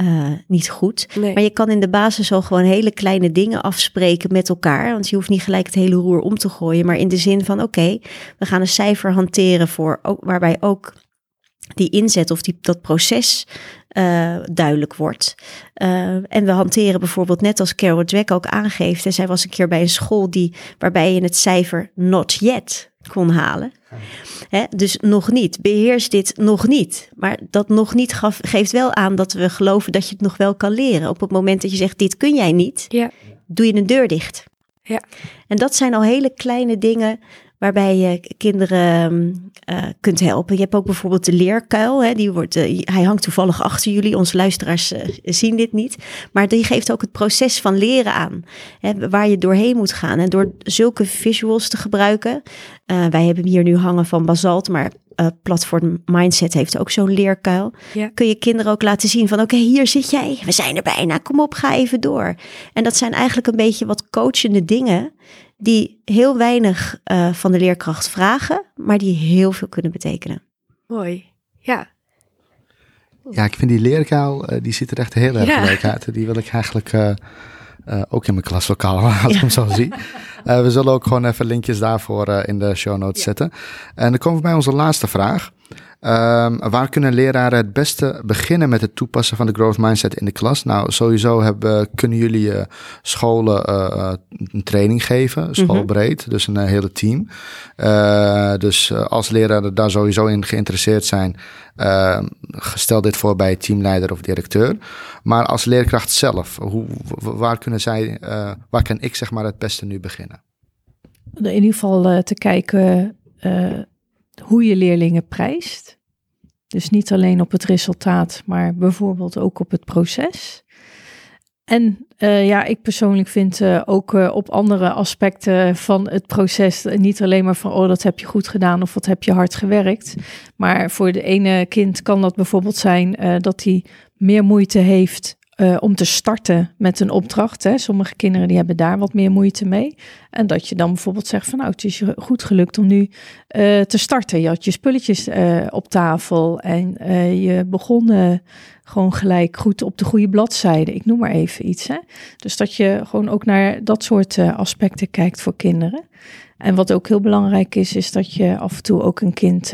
uh, niet goed. Nee. Maar je kan in de basis al gewoon hele kleine dingen afspreken met elkaar. Want je hoeft niet gelijk het hele roer om te gooien. Maar in de zin van: oké, okay, we gaan een cijfer hanteren voor ook, waarbij ook die inzet of die, dat proces uh, duidelijk wordt. Uh, en we hanteren bijvoorbeeld, net als Carol Dweck ook aangeeft, en zij was een keer bij een school die, waarbij je het cijfer not yet kon halen. Dus nog niet. Beheers dit nog niet. Maar dat nog niet gaf, geeft wel aan dat we geloven dat je het nog wel kan leren. Op het moment dat je zegt, dit kun jij niet, Ja. doe je een deur dicht. Ja. En dat zijn al hele kleine dingen waarbij je kinderen uh, kunt helpen. Je hebt ook bijvoorbeeld de leerkuil. Hè, die wordt, uh, hij hangt toevallig achter jullie. Onze luisteraars uh, zien dit niet. Maar die geeft ook het proces van leren aan. Hè, waar je doorheen moet gaan. En door zulke visuals te gebruiken. Wij hebben hier nu hangen van Basalt. Maar platform Mindset heeft ook zo'n leerkuil. Ja. Kun je kinderen ook laten zien van oké, okay, hier zit jij. We zijn er bijna. Kom op, ga even door. En dat zijn eigenlijk een beetje wat coachende dingen die heel weinig uh, van de leerkracht vragen, maar die heel veel kunnen betekenen. Mooi, ja. Ja, ik vind die leerkuil, uh, die ziet er echt heel erg ja. leuk uit. Die wil ik eigenlijk uh, ook in mijn klaslokaal als ik ja. hem zo zie. we zullen ook gewoon even linkjes daarvoor in de show notes ja. zetten. En dan komen we bij onze laatste vraag. Um, waar kunnen leraren het beste beginnen met het toepassen van de growth mindset in de klas? Nou, sowieso hebben, kunnen jullie uh, scholen uh, een training geven, schoolbreed, mm -hmm. dus een uh, hele team. Dus als leraren daar sowieso in geïnteresseerd zijn, uh, stel dit voor bij teamleider of directeur. Maar als leerkracht zelf, hoe, waar kunnen zij, waar kan ik zeg maar het beste nu beginnen? In ieder geval te kijken hoe je leerlingen prijst. Dus niet alleen op het resultaat, maar bijvoorbeeld ook op het proces. En uh, ja, ik persoonlijk vind uh, ook uh, op andere aspecten van het proces niet alleen maar van oh, dat heb je goed gedaan of wat heb je hard gewerkt. Maar voor de ene kind kan dat bijvoorbeeld zijn dat hij meer moeite heeft uh, om te starten met een opdracht. Hè. Sommige kinderen die hebben daar wat meer moeite mee. En dat je dan bijvoorbeeld zegt van nou, het is je goed gelukt om nu uh, te starten. Je had je spulletjes uh, op tafel en je begon gewoon gelijk goed op de goede bladzijde. Ik noem maar even iets. Hè. Dus dat je gewoon ook naar dat soort aspecten kijkt voor kinderen. En wat ook heel belangrijk is, is dat je af en toe ook een kind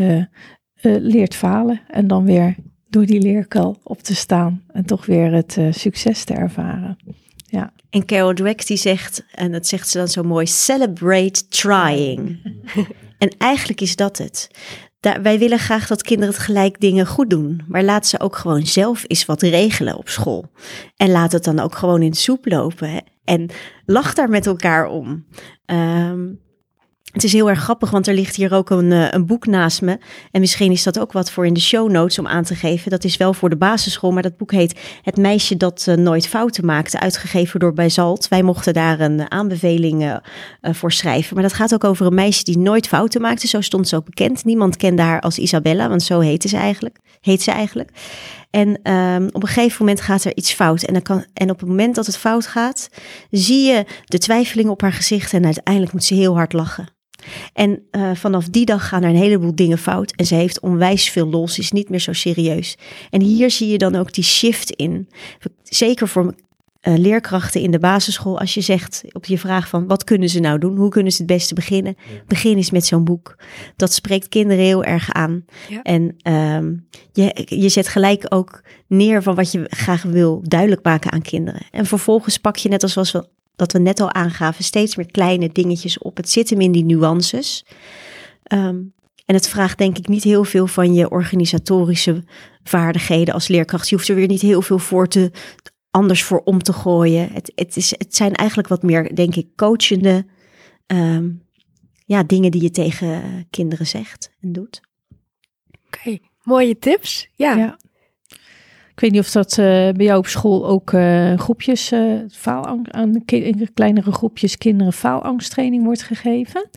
leert falen en dan weer door die leerkuil op te staan en toch weer het uh, succes te ervaren. Ja. En Carol Dweck die zegt, en dat zegt ze dan zo mooi, celebrate trying. en eigenlijk is dat het. Daar, wij willen graag dat kinderen het gelijk dingen goed doen. Maar laat ze ook gewoon zelf eens wat regelen op school. En laat het dan ook gewoon in de soep lopen. Hè? En lach daar met elkaar om. Um, het is heel erg grappig, want er ligt hier ook een, eh, een boek naast me. En misschien is dat ook wat voor in de show notes om aan te geven. Dat is wel voor de basisschool, maar dat boek heet Het meisje dat uh, nooit fouten maakte. Uitgegeven door Bijzalt. Wij mochten daar een aanbeveling uh, voor schrijven. Maar dat gaat ook over een meisje die nooit fouten maakte. Zo stond ze ook bekend. Niemand kende haar als Isabella, want zo heette ze eigenlijk. Heet ze eigenlijk. En um, op een gegeven moment gaat er iets fout. En, dan kan, en op het moment dat het fout gaat, zie je de twijfeling op haar gezicht. En uiteindelijk moet ze heel hard lachen. En uh, vanaf die dag gaan er een heleboel dingen fout. En ze heeft onwijs veel los, ze is niet meer zo serieus. En hier zie je dan ook die shift in. Zeker voor uh, leerkrachten in de basisschool. Als je zegt op je vraag van wat kunnen ze nou doen? Hoe kunnen ze het beste beginnen? Begin eens met zo'n boek. Dat spreekt kinderen heel erg aan. Ja. En um, je, je zet gelijk ook neer van wat je graag wil duidelijk maken aan kinderen. En vervolgens pak je net als was we dat we net al aangaven, steeds meer kleine dingetjes op. Het zit hem in die nuances. Um, en het vraagt denk ik niet heel veel van je organisatorische vaardigheden als leerkracht. Je hoeft er weer niet heel veel voor te, anders voor om te gooien. Het, het, is, het zijn eigenlijk wat meer, denk ik, coachende um, ja, dingen die je tegen kinderen zegt en doet. Oké, okay, mooie tips. Ja. ja. Ik weet niet of dat uh, bij jou op school ook uh, groepjes, uh, faalangst, aan in kleinere groepjes kinderen faalangsttraining wordt gegeven?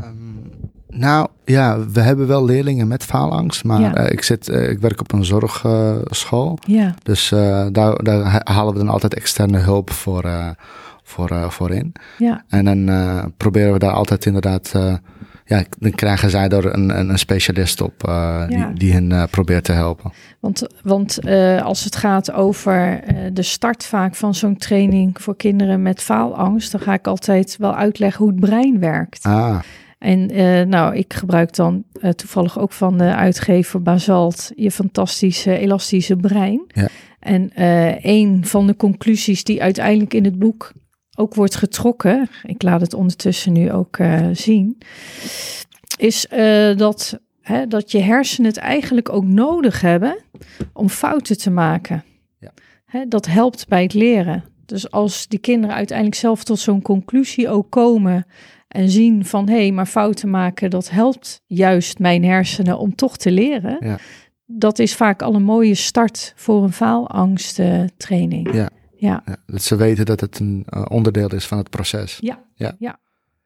Um, nou ja, we hebben wel leerlingen met faalangst, maar ja. ik, zit, ik werk op een zorgschool. ja. Dus daar, daar halen we dan altijd externe hulp voor, voor, voor in. Ja. En dan proberen we daar altijd inderdaad ja, dan krijgen zij er een, een, een specialist op uh, ja. die, die, hen uh, probeert te helpen. Want, want uh, als het gaat over de start vaak van zo'n training voor kinderen met faalangst, dan ga ik altijd wel uitleggen hoe het brein werkt. Ah. En nou, ik gebruik dan toevallig ook van de uitgever Basalt je fantastische elastische brein. Ja. En een van de conclusies die uiteindelijk in het boek ook wordt getrokken, ik laat het ondertussen nu ook zien, is dat, hè, dat je hersenen het eigenlijk ook nodig hebben om fouten te maken. Ja. Hè, dat helpt bij het leren. Dus als die kinderen uiteindelijk zelf tot zo'n conclusie ook komen en zien van hé, hey, maar fouten maken, dat helpt juist mijn hersenen om toch te leren. Ja. Dat is vaak al een mooie start voor een faalangsttraining. Ja. Ja. ja. Dat ze weten dat het een uh, onderdeel is van het proces. Ja. Ja. ja.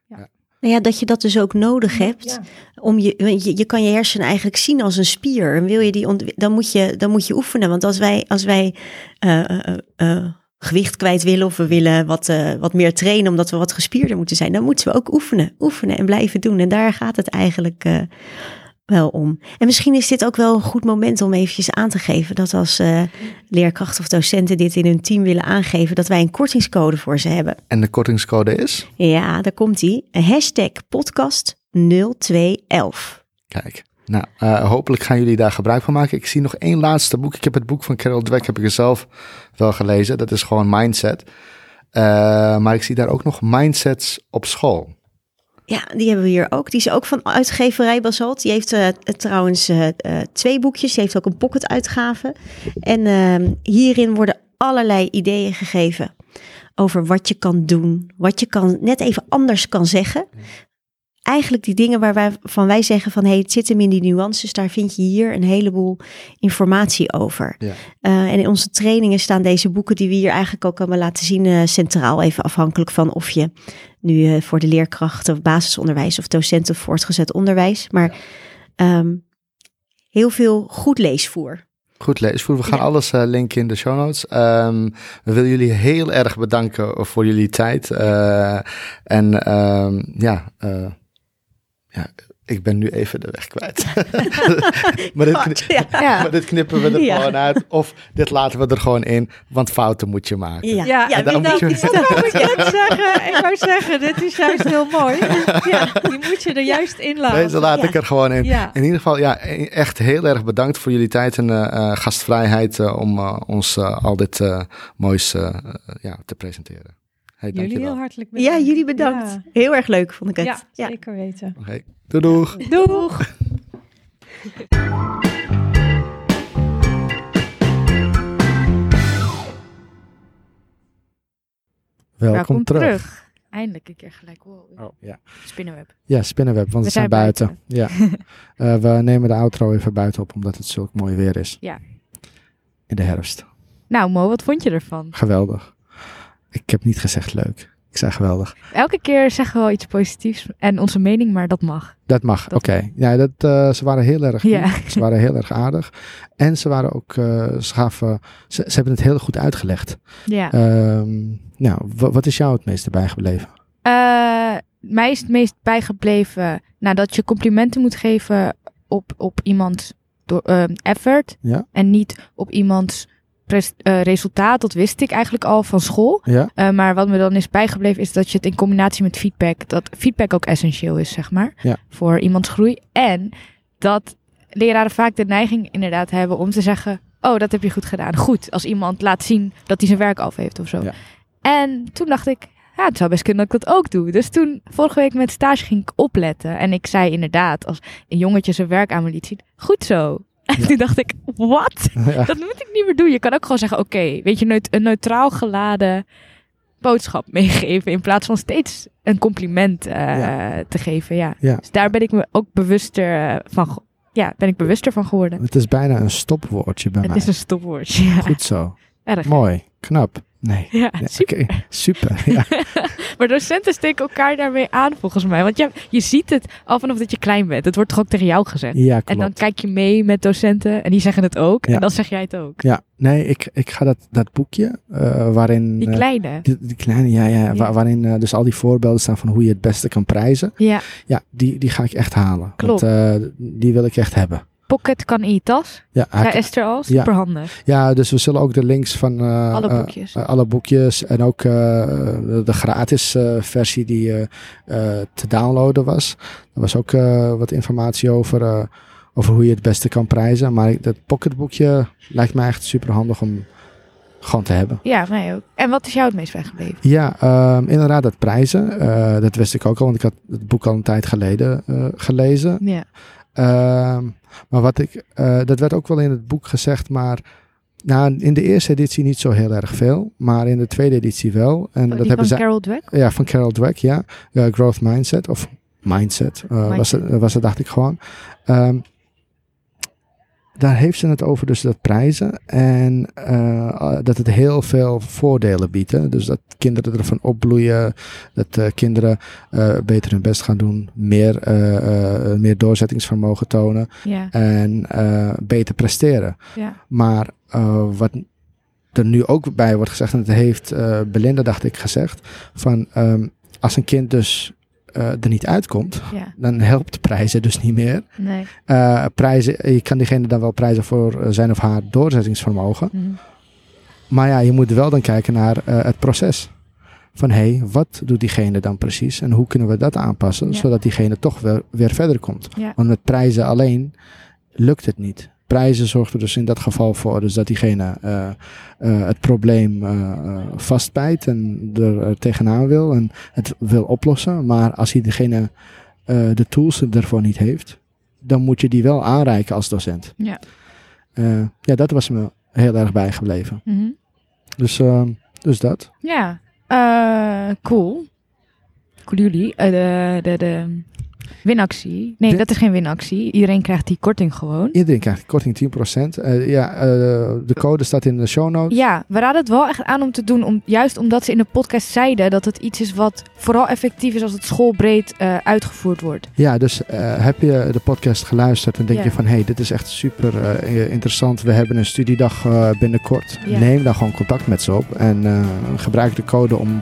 ja. Nou ja, dat je dat dus ook nodig hebt. Ja. Om je, je, je kan je hersenen eigenlijk zien als een spier. En wil je die dan, moet je, dan moet je oefenen. Want als wij, als wij uh, uh, gewicht kwijt willen of we willen wat, wat meer trainen omdat we wat gespierder moeten zijn, dan moeten we ook oefenen. Oefenen en blijven doen. En daar gaat het eigenlijk wel om. En misschien is dit ook wel een goed moment om eventjes aan te geven dat als uh, leerkrachten of docenten dit in hun team willen aangeven, dat wij een kortingscode voor ze hebben. En de kortingscode is? Ja, daar komt die. Hashtag podcast 0211. Kijk. Nou, uh, hopelijk gaan jullie daar gebruik van maken. Ik zie nog één laatste boek. Ik heb het boek van Carol Dweck, heb ik zelf wel gelezen. Dat is gewoon Mindset. Uh, maar ik zie daar ook nog Mindsets op school. Ja, die hebben we hier ook. Die is ook van uitgeverij Basalt. Die heeft uh, trouwens twee boekjes. Die heeft ook een pocket-uitgave. En uh, hierin worden allerlei ideeën gegeven over wat je kan doen. Wat je kan, net even anders kan zeggen. Eigenlijk die dingen waar wij van wij zeggen van hey, het zit hem in die nuances. Daar vind je hier een heleboel informatie over. Ja. en in onze trainingen staan deze boeken die we hier eigenlijk ook allemaal laten zien centraal. Even afhankelijk van of je nu uh, voor de leerkrachten of basisonderwijs of docenten of voortgezet onderwijs. Maar ja. um, heel veel goed leesvoer. Goed leesvoer. We gaan ja. alles uh, linken in de show notes. Um, we willen jullie heel erg bedanken voor jullie tijd. Uh, en um, ja, ja, ik ben nu even de weg kwijt. maar, dit knip, ja. maar, dit knippen we er ja. gewoon uit. Of dit laten we er gewoon in, want fouten moet je maken. Ja, ja, ja dan moet je... moet je het zeggen. Ik wou zeggen, dit is juist heel mooi. Ja, die moet je er juist in laten. Deze laat ik er gewoon in. In ieder geval, ja, echt heel erg bedankt voor jullie tijd en uh, gastvrijheid uh, om uh, ons al dit moois ja, te presenteren. Hey, jullie heel hartelijk bedankt. Ja, jullie bedankt. Ja. Heel erg leuk, vond ik het. Ja, ja. zeker weten. Oké, okay. doei doeg. Doeg. Welkom, Welkom terug. terug. Eindelijk een keer gelijk. Wow. Oh, ja. Spinnenweb. Ja, spinnenweb, want we, zijn buiten. Ja. Eh, we nemen de outro even buiten op, omdat het zulk mooi weer is. Ja. In de herfst. Nou Mo, wat vond je ervan? Geweldig. Ik heb niet gezegd leuk. Ik zei geweldig. Elke keer zeggen we wel iets positiefs en onze mening, maar dat mag. Dat mag, oké. Ja, dat, eh, ze waren heel erg Ja. Ze waren heel erg aardig. En ze waren ook, eh, ze, gaven, ze, ze hebben het heel goed uitgelegd. Ja. Ehm, nou, wa- wat is jou het meeste bijgebleven? Eh, mij is het meest bijgebleven nadat je complimenten moet geven op, op iemands door, effort. Ja. En niet op iemands eh, resultaat. Dat wist ik eigenlijk al van school. Ja? Eh, maar wat me dan is bijgebleven is dat je het in combinatie met feedback, dat feedback ook essentieel is, zeg maar, Ja. voor iemands groei. En dat leraren vaak de neiging inderdaad hebben om te zeggen, oh, dat heb je goed gedaan. Goed, als iemand laat zien dat hij zijn werk af heeft of zo. Ja. En toen dacht ik, ja, het zou best kunnen dat ik dat ook doe. Dus toen, vorige week met stage ging ik opletten. En ik zei inderdaad, als een jongetje zijn werk aan me liet zien, goed zo. En Ja. toen dacht ik, wat? ja. Dat moet ik niet meer doen. Je kan ook gewoon zeggen, oké, weet je, neut- een neutraal geladen boodschap meegeven. In plaats van steeds een compliment eh, Ja. te geven. Ja. Dus daar ben ik me ook bewuster eh, van. Ja, ben ik bewuster van geworden. Het is bijna een stopwoordje bij Het mij. is een stopwoordje. Goed zo. Erg. Mooi. Knap. Nee. Ja, Ja, super. Super. Ja. Maar docenten steken elkaar daarmee aan, volgens mij. Want ja, je ziet het al vanaf dat je klein bent. Het wordt toch ook tegen jou gezegd. ja, En dan kijk je mee met docenten en die zeggen het ook. En dan zeg jij het ook. Ja, nee, ik, ik ga dat, dat boekje eh, waarin... Die eh, kleine. die, die kleine, ja, ja, Ja. wa- waarin eh, dus al die voorbeelden staan van hoe je het beste kan prijzen. Ja, Ja, die, die ga ik echt halen. Klopt. Want die wil ik echt hebben. Pocket kan in je tas. Ja, Bij Esther al, Ja. super handig. ja, dus we zullen ook de links van eh, Alle eh, boekjes. eh, alle boekjes en ook de, de gratis versie die te downloaden was. Er was ook wat informatie over, over hoe je het beste kan prijzen. Maar dat pocketboekje lijkt mij echt super handig om gewoon te hebben. Ja, mij ook. En wat is jou het meest bijgebleven? Ja, ehm, inderdaad, dat prijzen. dat wist ik ook al, want ik had het boek al een tijd geleden gelezen. Ja. Ehm, maar wat ik, eh, dat werd ook wel in het boek gezegd, maar nou, in de eerste editie niet zo heel erg veel, maar in de tweede editie wel. En Oh, dat hebben van ze, Carol Dweck? ja, van Carol Dweck, ja, Eh, Growth Mindset of Mindset, eh, Was, het, was het, dacht ik gewoon. Ehm, daar heeft ze het over, dus dat prijzen. En eh, dat het heel veel voordelen biedt. hè. Dus dat kinderen ervan opbloeien. Dat eh, kinderen eh, beter hun best gaan doen. Meer, eh, eh, meer doorzettingsvermogen tonen. Ja, En eh, beter presteren. ja. Maar eh, wat er nu ook bij wordt gezegd, en dat heeft eh, Belinda, dacht ik, gezegd. Van ehm, als een kind dus eh, er niet uitkomt, ja. dan helpt prijzen dus niet meer. Nee. Eh, prijzen, je kan diegene dan wel prijzen voor eh, zijn of haar doorzettingsvermogen. Mhm. Maar ja, je moet wel dan kijken naar het proces. Van hé, hey, wat doet diegene dan precies en hoe kunnen we dat aanpassen, Ja. zodat diegene toch weer, weer verder komt. Ja. Want met prijzen alleen lukt het niet. Prijzen zorgt er dus in dat geval voor dus dat diegene eh, eh, het probleem eh, eh, vastbijt en er tegenaan wil en het wil oplossen. Maar als hij diegene de tools ervoor niet heeft, dan moet je die wel aanreiken als docent. Ja. Ja, dat was me heel erg bijgebleven. Mhm. Dus, dus dat. Ja, cool. Cool jullie. De, de, de winactie. Nee, De- dat is geen winactie. Iedereen krijgt die korting gewoon. Iedereen krijgt korting 10%. Eh ja, eh, de code staat in de show notes. Ja, we raden het wel echt aan om te doen. Om, juist omdat ze in de podcast zeiden dat het iets is wat vooral effectief is als het schoolbreed eh, uitgevoerd wordt. Ja, dus heb je de podcast geluisterd en denk Ja. je van... hé, hey, dit is echt super interessant. We hebben een studiedag binnenkort. Ja. Neem dan gewoon contact met ze op. En gebruik de code om...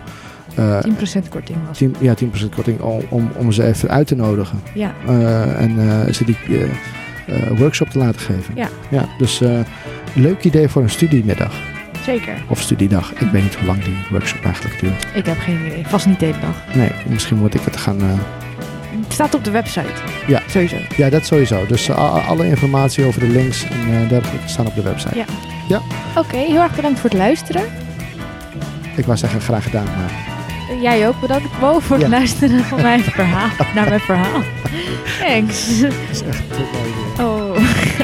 eh 10% korting was. 10, ja, 10% korting om, om, om ze even uit te nodigen. Ja, Eh, en eh, ze die eh, workshop te laten geven. Ja. ja dus leuk idee voor een studiemiddag. zeker. Of studiedag. Ik weet niet hoe lang die workshop eigenlijk duurt. Ik heb geen idee. Vast niet de hele dag. Nee, misschien moet ik het gaan... Het staat op de website. Ja. Sowieso. ja, dat sowieso. Dus alle informatie over de links en dergelijke staan op de website. Ja. Oké, heel erg bedankt voor het luisteren. Ik wou zeggen graag gedaan, maar Jij ook bedankt, Mo, voor het Ja. luisteren van mijn verhaal. Naar mijn verhaal. Thanks. het is echt mooi weer. Oh.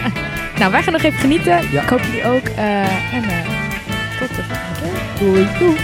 nou, wij gaan nog even genieten. Ja. Ik hoop jullie ook. Eh, en eh, tot de volgende keer. Doei. Doei.